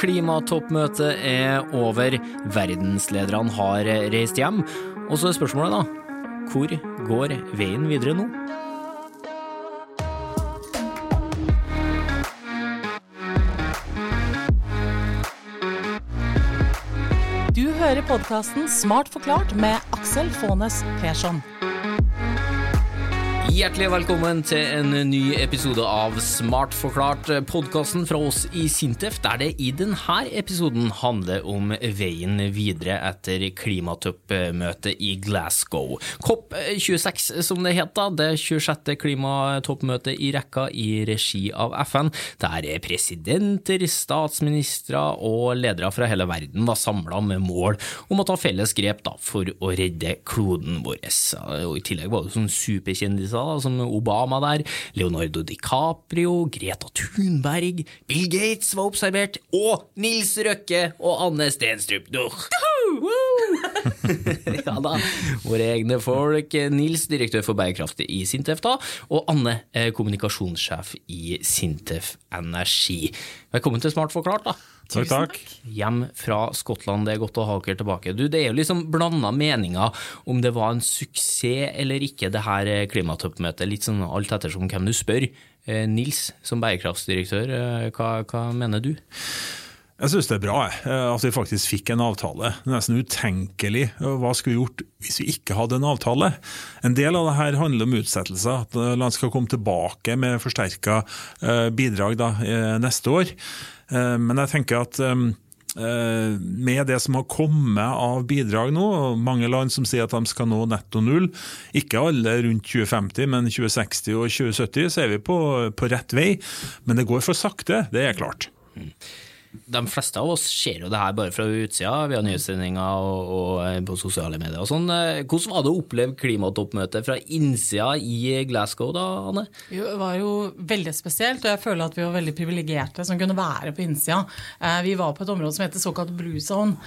Klimatoppmøtet er over. Verdenslederne har reist hjem. Og så er spørsmålet, da. Hvor går veien videre nå? Du hører podkasten Smart forklart med Aksel Faanes Persson. Hjertelig velkommen til en ny episode av Smart forklart, podkasten fra oss i Sintef, der det i denne episoden handler om veien videre etter klimatoppmøtet i Glasgow. COP26, som det heter, det 26. klimatoppmøtet i rekka i regi av FN, der presidenter, statsministre og ledere fra hele verden var samla med mål om å ta felles grep da, for å redde kloden vår. Og I tillegg var det sånn superkjendiser da, som Obama der, Leonardo DiCaprio, Greta Thunberg, Bill Gates var observert, og Nils Røkke og Anne Stenstrup. ja da, våre egne folk. Nils, direktør for bærekraft i Sintef, da, og Anne, eh, kommunikasjonssjef i Sintef Energi. Velkommen til Smart forklart, da. Takk, takk. Hjem fra Skottland, det er godt å ha dere tilbake. Du, Det er jo liksom blanda meninger om det var en suksess eller ikke, det her klimatoppmøtet. Litt sånn alt ettersom hvem du spør. Eh, Nils, som bærekraftsdirektør, eh, hva, hva mener du? Jeg syns det er bra at vi faktisk fikk en avtale. Det er nesten utenkelig. Hva skulle vi gjort hvis vi ikke hadde en avtale? En del av det her handler om utsettelser. At land skal komme tilbake med forsterka bidrag da, neste år. Men jeg tenker at med det som har kommet av bidrag nå, mange land som sier at de skal nå netto null, ikke alle rundt 2050, men 2060 og 2070, så er vi på, på rett vei. Men det går for sakte, det er klart. De fleste av oss ser jo det her bare fra utsida, via nyhetssendinger og, og, på sosiale medier. og sånn. Hvordan var det å oppleve klimatoppmøtet fra innsida i Glasgow, da, Anne? Jo, det var jo veldig spesielt, og jeg føler at vi var veldig privilegerte som kunne være på innsida. Vi var på et område som heter såkalt blue zone,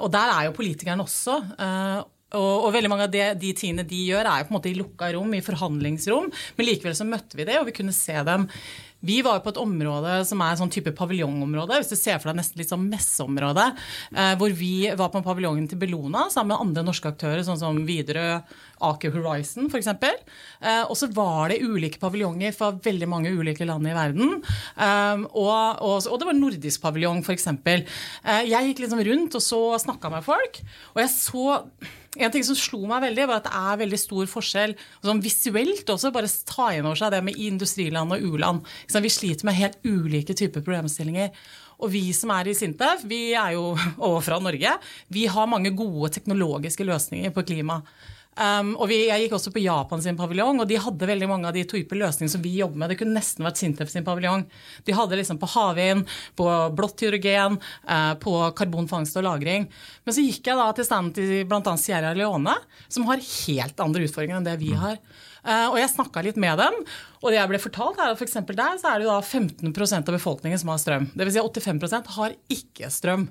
og der er jo politikerne også. Og, og, veldig mange av de, de tingene de gjør, er jo på en måte i lukka rom, i forhandlingsrom. Men likevel så møtte vi det, og vi kunne se dem. Vi var på et område som er sånn type paviljongområde, hvis du ser for deg nesten litt sånn messeområde. Eh, hvor vi var på paviljongen til Bellona sammen med andre norske aktører, sånn som Widerøe, Aker Horizon f.eks. Eh, og så var det ulike paviljonger fra veldig mange ulike land i verden. Eh, og, og, og, det var nordisk paviljong f.eks. Jeg gikk liksom rundt og så snakka med folk, og jeg så en ting som slo meg veldig, var at det er veldig stor forskjell sånn visuelt også. Bare ta inn over seg det med industriland og u-land. Vi sliter med helt ulike typer problemstillinger. Og vi som er i Sintef, vi er jo overfra Norge, vi har mange gode teknologiske løsninger på klima. Um, og vi, Jeg gikk også på Japan sin paviljong, og de hadde veldig mange av de typer løsninger som vi jobber med. Det kunne nesten vært Sintef sin paviljong. De hadde liksom på havvind, på blått hydrogen, uh, på karbonfangst og -lagring. Men så gikk jeg da til standen til bl.a. Sierra Leone, som har helt andre utfordringer enn det vi har. Uh, og jeg snakka litt med dem, og det jeg ble fortalt er at for der så er det jo da 15% av befolkningen som har strøm. Dvs. Si 85% har ikke strøm.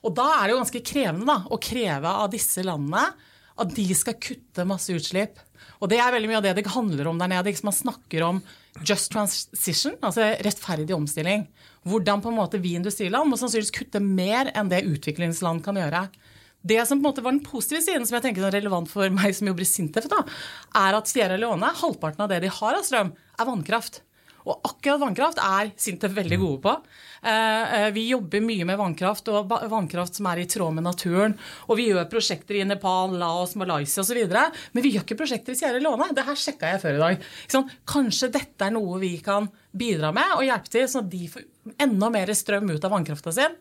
Og da er det jo ganske krevende da, å kreve av disse landene at de skal kutte masse utslipp. Og det er veldig mye av det det handler om der nede. Man snakker om just transition, altså rettferdig omstilling. Hvordan på en måte vi industriland må sannsynligvis kutte mer enn det utviklingsland kan gjøre. Det som på en måte var den positive siden, som jeg tenker er relevant for meg som jobber i Sintef, da, er at Sierra Leone, halvparten av det de har av strøm, er vannkraft. Og akkurat vannkraft er Sintef veldig gode på. Eh, eh, vi jobber mye med vannkraft, og vannkraft som er i tråd med naturen. Og vi gjør prosjekter i Nepal, Laos, Malaysia osv. Men vi gjør ikke prosjekter i Sierra Leone. Det her sjekka jeg før i dag. Kanskje dette er noe vi kan bidra med og hjelpe til, sånn at de får enda mer strøm ut av vannkrafta sin.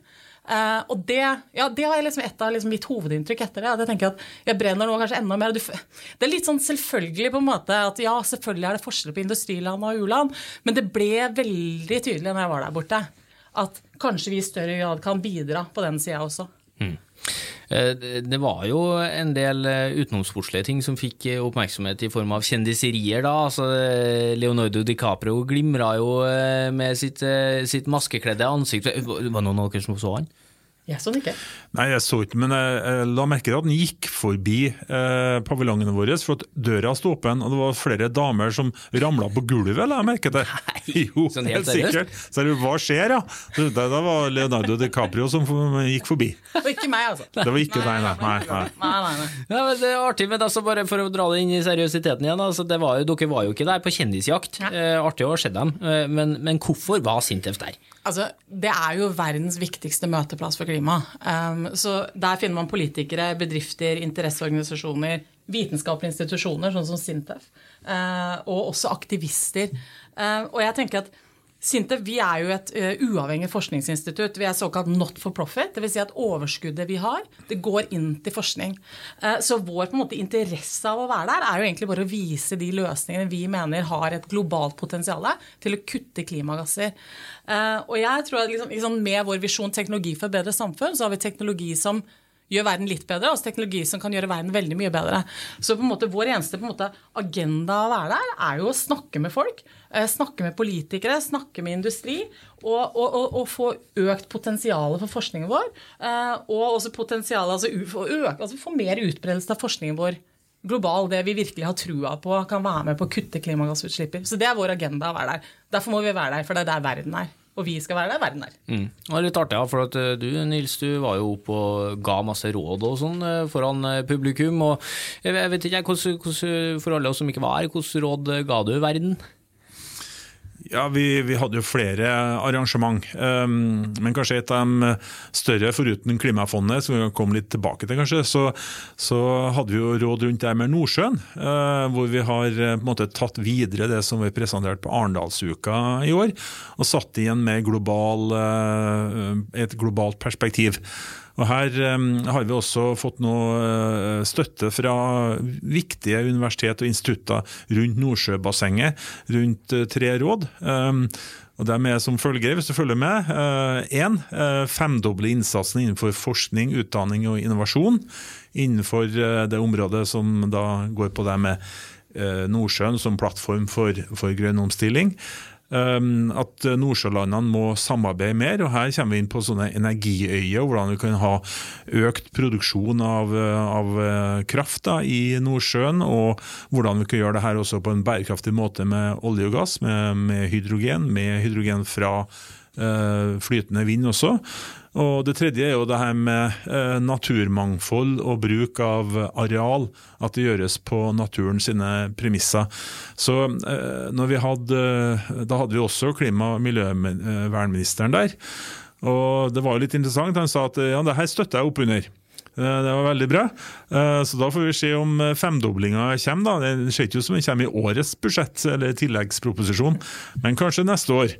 Uh, og det, ja, det var liksom et av liksom mitt hovedinntrykk etter det. At Jeg tenker at jeg brenner nå kanskje enda mer. det er litt sånn selvfølgelig på en måte at ja, selvfølgelig er det forskjell på industriland og u-land, men det ble veldig tydelig når jeg var der borte, at kanskje vi i større grad kan bidra på den sida også. Mm. Det var jo en del utenomsportslige ting som fikk oppmerksomhet i form av kjendiserier. da, altså Leonardo DiCaprio glimra jo med sitt, sitt maskekledde ansikt. Var det noen av dere som så han? Jeg så den ikke. Nei, jeg så ikke, men jeg, jeg la merke til at den gikk forbi eh, paviljongen vår, for at døra sto åpen, og det var flere damer som ramla på gulvet, la jeg merke til. Nei, jo, sånn helt helt sikkert. Så jeg hva skjer, ja? Så det, det var Leonardo DiCaprio som gikk forbi. Det var ikke meg, altså. Det var ikke deg, nei. nei, nei. Nei, nei, nei. Ja, men det er artig, men altså bare for å dra det inn i seriøsiteten igjen, altså det var jo, dere var jo ikke der på kjendisjakt. Eh, artig å ha sett dem, eh, men, men hvorfor var Sintef der? Altså, det er jo verdens viktigste møteplass for klima. Um, så Der finner man politikere, bedrifter, interesseorganisasjoner, vitenskapelige institusjoner, sånn som Sintef, uh, og også aktivister. Uh, og jeg tenker at Sintef vi er jo et uh, uavhengig forskningsinstitutt. Vi er såkalt not for profit. Dvs. Si at overskuddet vi har, det går inn til forskning. Uh, så vår på en måte, interesse av å være der er jo egentlig bare å vise de løsningene vi mener har et globalt potensial til å kutte klimagasser. Uh, og jeg tror at liksom, liksom, Med vår visjon 'teknologi for et bedre samfunn', så har vi teknologi som gjør verden litt bedre, altså teknologi som kan gjøre verden veldig mye bedre. Så på en måte vår eneste en måte, agenda å være der, er jo å snakke med folk. eh, Snakke med politikere, snakke med industri, og, og, og, og få økt potensialet for forskningen vår. eh, Og også potensialet, altså, øke, altså få mer utbredelse av forskningen vår global, det vi virkelig har trua på kan være med på å kutte klimagassutslipp. Så det er vår agenda å være der. Derfor må vi være der, for det er der verden er. Og vi skal være der verden er. Mm. Det var litt artig, ja, for at eh, du Nils, du var jo oppe og ga masse råd og sånn eh, foran eh, publikum. og Jeg vet ikke, hvordan, hvordan, for alle oss som ikke var her, hvilke råd ga du verden? Ja, vi, vi hadde jo flere arrangement, um, men kanskje et av de større foruten Klimafondet, som vi kan komme litt tilbake til kanskje, så, så hadde vi jo råd rundt det med Nordsjøen, uh, hvor vi har uh, på en måte tatt videre det som vi presenterte på Arendalsuka i år, og satt igjen med global, uh, et globalt perspektiv. Og Her har vi også fått noe uh, støtte fra viktige universitet og institutter rundt Nordsjøbassenget, rundt uh, tre råd. Og De er som følger, hvis du følger med. Én, uh, femdoble innsatsen innenfor forskning, utdanning og innovasjon. Innenfor det området som da går på det med Nordsjøen som plattform for, for grønn omstilling. Um, at nordsjølandene må samarbeide mer. og Her kommer vi inn på sånne energiøyer, hvordan vi kan ha økt produksjon av, av eh, kraft da, i Nordsjøen. Og hvordan vi kan gjøre det her også på en bærekraftig måte med olje og gass, med, med hydrogen, med hydrogen fra eh, flytende vind også. Og Det tredje er jo det her med eh, naturmangfold og bruk av areal. At det gjøres på naturen sine premisser. Så eh, hadde, Da hadde vi også klima- og miljøvernministeren der. Og Det var jo litt interessant. Han sa at ja, det her støtter jeg opp under. Eh, Det var veldig bra. Eh, Så da får vi se om femdoblinga kommer. da. Det ser ikke ut som den kommer i årets budsjett eller tilleggsproposisjon, men kanskje neste år.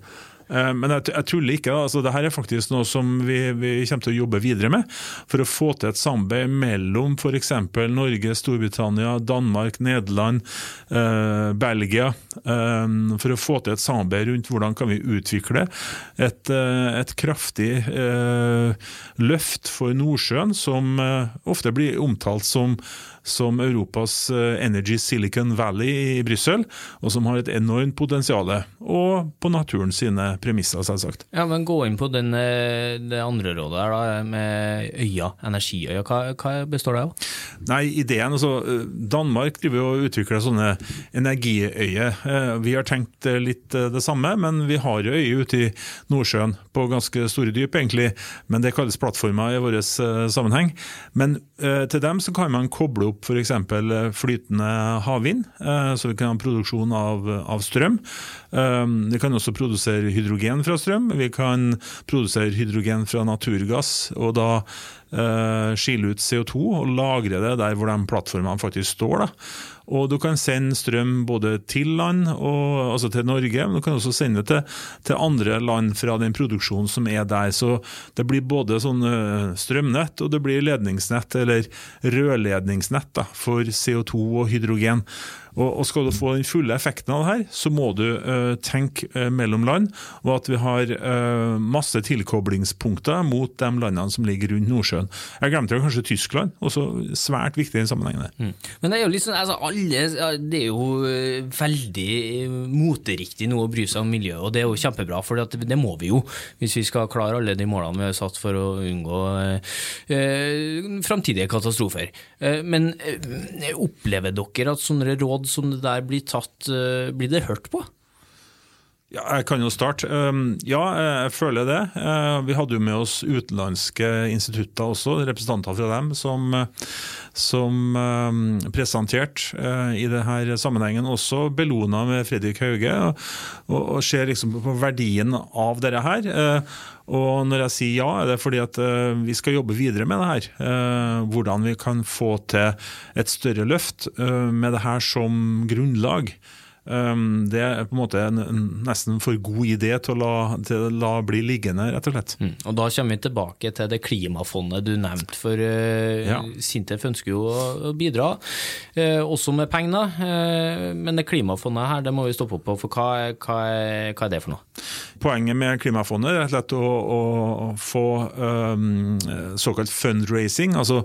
Eh, Men jeg, jeg tuller ikke. altså Dette er faktisk noe som vi, vi kommer til å jobbe videre med. For å få til et samarbeid mellom f.eks. Norge, Storbritannia, Danmark, Nederland, eh, Belgia. Eh, for å få til et samarbeid rundt hvordan kan vi utvikle et, eh, et kraftig eh, løft for Nordsjøen, som eh, ofte blir omtalt som som Europas eh, Energy Silicon Valley i Brussel, og som har et enormt potensial. Og på naturen sine premisser, selvsagt. Ja, men Gå inn på den, eh, det andre rådet her da, med øya, energiøya. Hva, hva består det av? Nei, ideen, altså eh, Danmark driver jo og utvikler sånne energiøyer. Vi har tenkt litt det samme, men vi har jo øyer ute i Nordsjøen på ganske store dyp, egentlig. Men det kalles plattformer i vår sammenheng. Men til dem så kan man koble opp f.eks. flytende havvind, eh, så vi kan ha produksjon av, av strøm. Eh, Vi kan også produsere hydrogen fra strøm. Vi kan produsere hydrogen fra naturgass. og da eh, skille ut CO2 og lagre det der hvor de plattformene faktisk står. Da. Og du kan sende strøm både til land, og, altså til Norge, men du kan også sende det til, til andre land fra den produksjonen som er der. Så det blir både sånn eh, strømnett og det blir ledningsnett, eller rørledningsnett da, for CO2 og hydrogen. Og, Skal du få den fulle effekten av det her, så må du uh, tenke uh, mellom land, og at vi har uh, masse tilkoblingspunkter mot de landene som ligger rundt Nordsjøen. Jeg glemte kanskje Tyskland, også svært viktig i den sammenhengen. der. Men det er jo liksom, altså, alle det er jo eh, veldig eh, moteriktig nå å bry seg om miljøet, og det er jo kjempebra, for det må vi jo hvis vi skal klare alle de målene vi har satt for å unngå eh, framtidige katastrofer. Eh, men eh, opplever dere at sånne råd som det der blir tatt, eh, blir det hørt på? Ja, jeg kan jo starte. Ja, jeg føler det. Vi hadde jo med oss utenlandske institutter også, representanter fra dem, som, som presenterte i denne sammenhengen også Bellona med Fredrik Hauge, og, og ser liksom på verdien av dette her. Og når jeg sier ja, er det fordi at vi skal jobbe videre med det her. Hvordan vi kan få til et større løft med det her som grunnlag. Um, det er på en måte en, en nesten for god idé til å la, til å la bli liggende, rett og slett. Mm. Og Da kommer vi tilbake til det klimafondet du nevnte. For uh, ja. Sintef ønsker jo å bidra, uh, også med penger. Uh, men det klimafondet her, det må vi stoppe opp på. For hva, hva, er, hva er, det for noe? Poenget med klimafondet er rett og slett å, å få um, såkalt fundraising. altså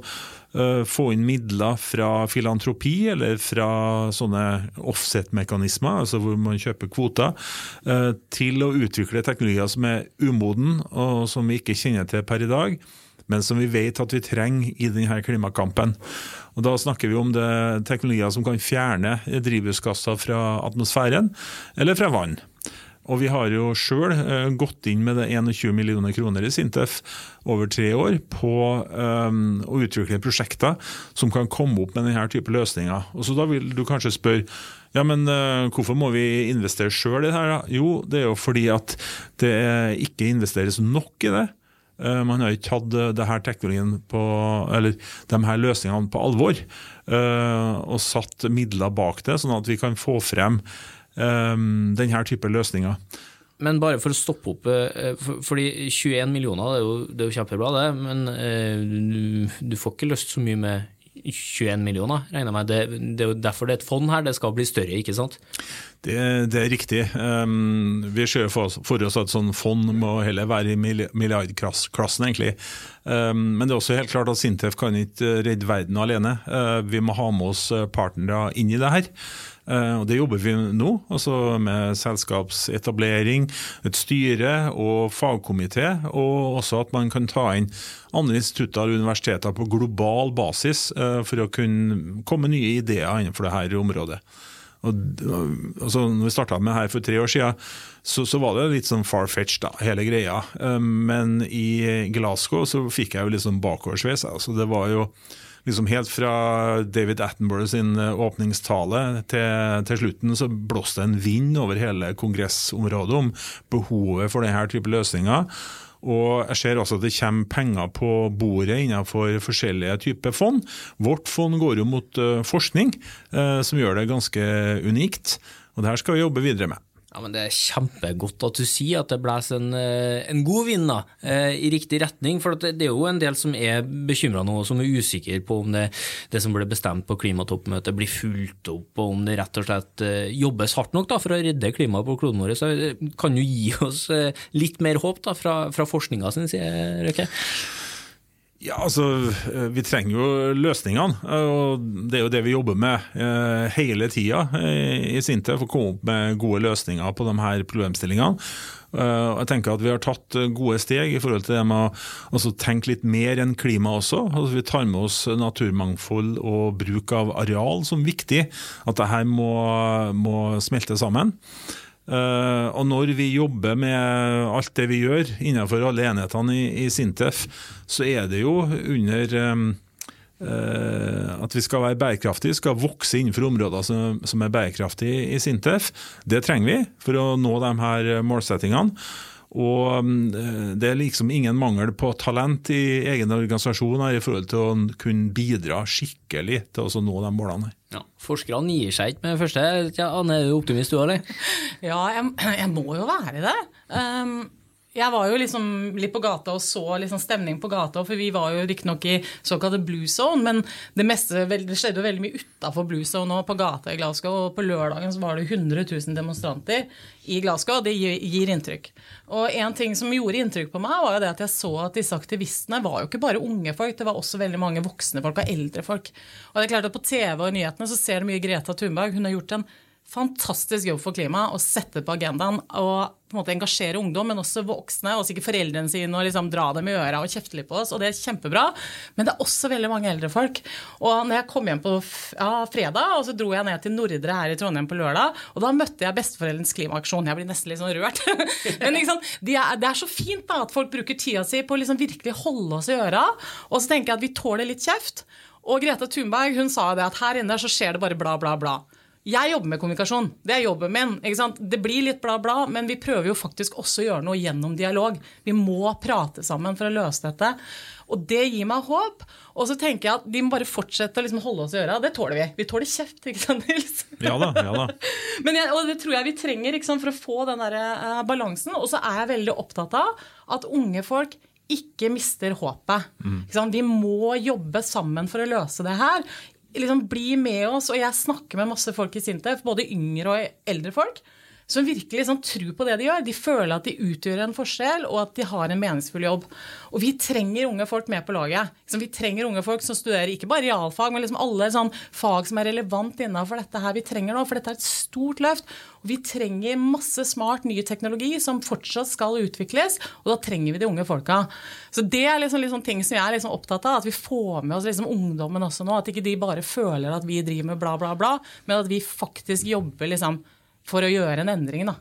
få inn midler fra filantropi eller fra sånne offset-mekanismer, altså hvor man kjøper kvoter, eh, til å utvikle teknologier som er umoden og som vi ikke kjenner til per i dag men som vi vet at vi trenger i denne klimakampen. Og Da snakker vi om det teknologier som kan fjerne drivhusgasser fra atmosfæren eller fra vann. Og vi har jo sjøl uh, gått inn med det 21 millioner kroner i Sintef over tre år på um, å utvikle prosjekter som kan komme opp med denne type løsninger. Og så Da vil du kanskje spørre ja, men uh, hvorfor må vi investere sjøl i det her? Jo, det er jo fordi at det ikke investeres nok i det. Man har ikke tatt det her teknologien på, eller de her løsningene på alvor og satt midler bak det, sånn at vi kan få frem denne type løsninger. Men bare for å stoppe opp, eh, fordi 21 millioner det er jo, det er jo kjempebra, det. Men eh, du, du, får ikke løst så mye med 21 millioner, regner jeg med. Det, det, er jo derfor det er et fond her, det skal bli større, ikke sant? Det, det er riktig. Um, vi ser for, for oss at sånn fond må heller være i milliardklassen, egentlig. Um, men det er også helt klart at Sintef kan ikke redde verden alene. Uh, vi må ha med oss partnere inn i det her. Eh, og Det jobber vi nå, altså med selskapsetablering, et styre og fagkomité. Og også at man kan ta inn andre institutter og universiteter på global basis eh, for å kunne komme nye ideer innenfor dette området. Og, altså, når vi starta med her for tre år siden, så, så var det litt sånn far-fetched, da, hele greia. Eh, men i Glasgow så fikk jeg jo litt sånn bakoversveis. Altså, det var jo liksom helt fra David Attenborough sin eh, åpningstale til, til slutten så blåste en vind over hele kongressområdet om behovet for denne type løsninger. Og jeg ser også at det kommer penger på bordet innenfor forskjellige typer fond. Vårt fond går jo mot uh, forskning, uh, som gjør det ganske unikt. Og det her skal vi jobbe videre med. Ja, men Det er kjempegodt at du sier at det blåser en, eh, en, god vind da, eh, i riktig retning. For det, er jo en del som er bekymra nå, og som er usikre på om det, det, som ble bestemt på klimatoppmøtet blir fulgt opp, og om det rett og slett eh, jobbes hardt nok da, for å redde klimaet på kloden vår. Så kan jo gi oss litt mer håp da, fra, fra forskninga sin side, Røkke? Ja, altså, eh, Vi trenger jo løsningene. og Det er jo det vi jobber med eh, hele tida i Sintef. Å komme opp med gode løsninger på de her problemstillingene. Jeg tenker at Vi har tatt gode steg i forhold til det med å tenke litt mer enn klima også. Altså, vi tar med oss naturmangfold og bruk av areal som viktig. At dette må, må smelte sammen. Uh, og når vi jobber med alt det vi gjør innenfor alle enhetene i, i Sintef, så er det jo under um, uh, at vi skal være bærekraftige, skal vokse innenfor områder som, som er bærekraftige i Sintef. Det trenger vi for å nå de her målsettingene. Og um, Det er liksom ingen mangel på talent i egen organisasjoner i forhold til å kunne bidra skikkelig til å nå de målene. Ja, Forskerne gir seg ikke med det første. Ja, Anne, er du optimist du, eller? Ja, jeg, jeg, må jo være det. Um, jeg var jo liksom litt på gata og så liksom stemning på gata, for vi var jo riktignok i såkalte blue zone, men det meste det skjedde jo veldig mye utafor blue zone og på gata i Glasgow. Og på lørdagen så var det 100 000 demonstranter i Glasgow, og det gir inntrykk. Og en ting som gjorde inntrykk på meg, var jo det at jeg så at disse aktivistene var jo ikke bare unge folk, det var også veldig mange voksne folk og eldre folk. Og det er klart at på TV og nyhetene så ser du mye Greta Thunberg. Hun har gjort en fantastisk jobb for klimaet å sette på agendaen og på en måte engasjere ungdom, men også voksne, og sikkert foreldrene sine, og liksom dra dem i øra og kjefte litt på oss. Og det er kjempebra. Men det er også veldig mange eldre folk. Og når jeg kom hjem på ja, fredag, og så dro jeg ned til Nordre her i Trondheim på lørdag, og da møtte jeg besteforeldrenes klimaaksjon. Jeg blir nesten litt sånn rørt. men liksom, det er, det er, så fint da, at folk bruker tida si på å liksom virkelig holde oss i øra. Og så tenker jeg at vi tåler litt kjeft. Og Grete Thunberg hun sa det at her inne så skjer det bare bla, bla, bla. Jeg jobber med kommunikasjon. Det er jobben min. Det blir litt bla, bla, men vi prøver jo faktisk også å gjøre noe gjennom dialog. Vi må prate sammen for å løse dette. Og det gir meg håp. Og så tenker jeg at de må bare fortsette å liksom holde oss i øra. Det tåler vi. Vi tåler kjeft, ikke sant, Nils? Ja da, ja da. men jeg, og det tror jeg vi trenger sant, for å få den der, uh, balansen. Og så er jeg veldig opptatt av at unge folk ikke mister håpet. Mm. Vi må jobbe sammen for å løse det her liksom bli med oss. Og jeg snakker med masse folk i Sintef, både yngre og eldre folk, som virkelig sånn, tror på det de gjør. De føler at de utgjør en forskjell, og at de har en meningsfull jobb. Og vi trenger unge folk med på laget. Liksom, vi trenger unge folk som studerer ikke bare realfag, men liksom alle sånn fag som er relevant innenfor dette her vi trenger nå. For dette er et stort løft. Og vi trenger masse smart ny teknologi som fortsatt skal utvikles, og da trenger vi de unge folka. Så det er liksom, liksom ting som jeg er liksom opptatt av, at vi får med oss liksom ungdommen også nå. At ikke de bare føler at vi driver med bla, bla, bla, men at vi faktisk jobber liksom for å gjøre en endring. da.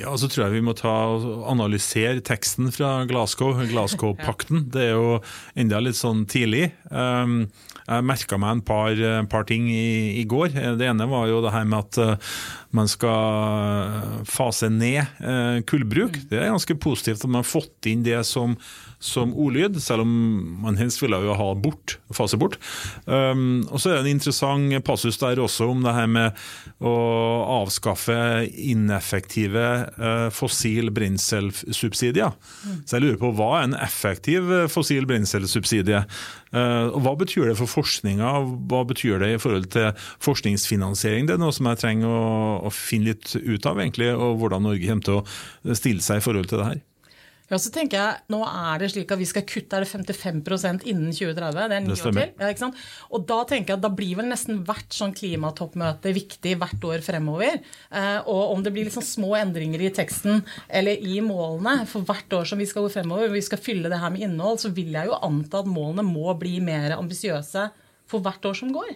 Ja, så tror jeg vi må ta og analysere teksten fra Glasgow, Glasgow-pakten. Det er jo enda litt sånn tidlig. Um, jeg merka meg en par, par ting i, i, går. Det ene var jo det her med at uh, man skal fase ned kullbruk. Mm. Det er ganske positivt at man har fått inn det som som ordlyd, selv om man helst ville jo ha bort, fase bort. Um, og så er det en interessant passus der også om det her med å avskaffe ineffektive uh, fossil brenselsubsidier. Mm. Så jeg lurer på hva er en effektiv eh, fossil brenselsubsidie? Uh, og Hva betyr det for forskninga, hva betyr det i forhold til forskningsfinansiering? Det er noe som jeg trenger å, å finne litt ut av, egentlig, og hvordan Norge kommer til å stille seg i forhold til det her. Ja, så tenker jeg, Nå er det slik at vi skal kutte er det 55% innen 2030. Det er ni år til. Ja? Og Da tenker jeg at da blir vel nesten hvert sånn klimatoppmøte viktig hvert år fremover. Eh, og om det blir liksom små endringer i teksten eller i målene for hvert år som vi skal gå fremover, vi skal fylle det her med innhold, så vil jeg jo anta at målene må bli mer ambisiøse for hvert år som går.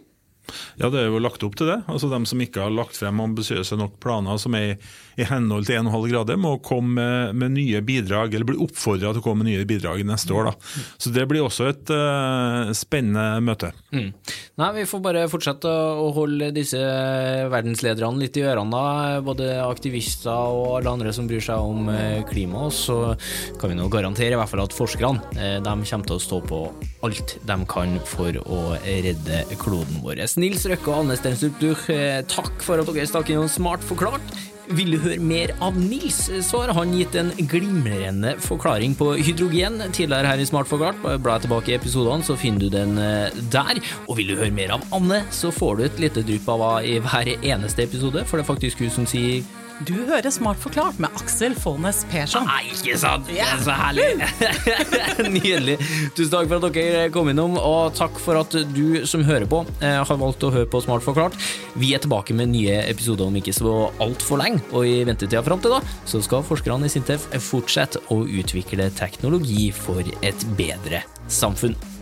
Ja, det er jo lagt opp til det. Altså De som ikke har lagt frem ambisiøse nok planer som er i, henhold til 1,5 grader, må komme med, med, nye bidrag, eller bli oppfordra til å komme med nye bidrag neste år. da. Så det blir også et uh, spennende møte. Mm. Nei, Vi får bare fortsette å holde disse verdenslederne litt i ørene, da. Både aktivister og alle andre som bryr seg om eh, klima. Så kan vi nå garantere i hvert fall at forskerne eh, de kommer til å stå på alt de kan for å redde kloden vår. Nils Røkke og Anne Stensrup Duch, eh, takk for at dere stakk innom Smart forklart. Vil du høre mer av Nils, så har han gitt en glimrende forklaring på hydrogen tidligere her i Smart forklart. Bla tilbake i episodene, så finner du den eh, der. Og vil du høre mer av Anne, så får du et lite drypp av henne i hver eneste episode, for det er faktisk hun som sier du hører Smart forklart med Aksel Faanes Persson. Nei, ikke sant? Det er så herlig! Nydelig. Tusen takk for at dere kom innom, og takk for at du som hører på, eh, har valgt å høre på Smart forklart. Vi er tilbake med nye episoder om ikke så altfor lenge, og i ventetida fram til da så skal forskerne i Sintef fortsette å utvikle teknologi for et bedre samfunn.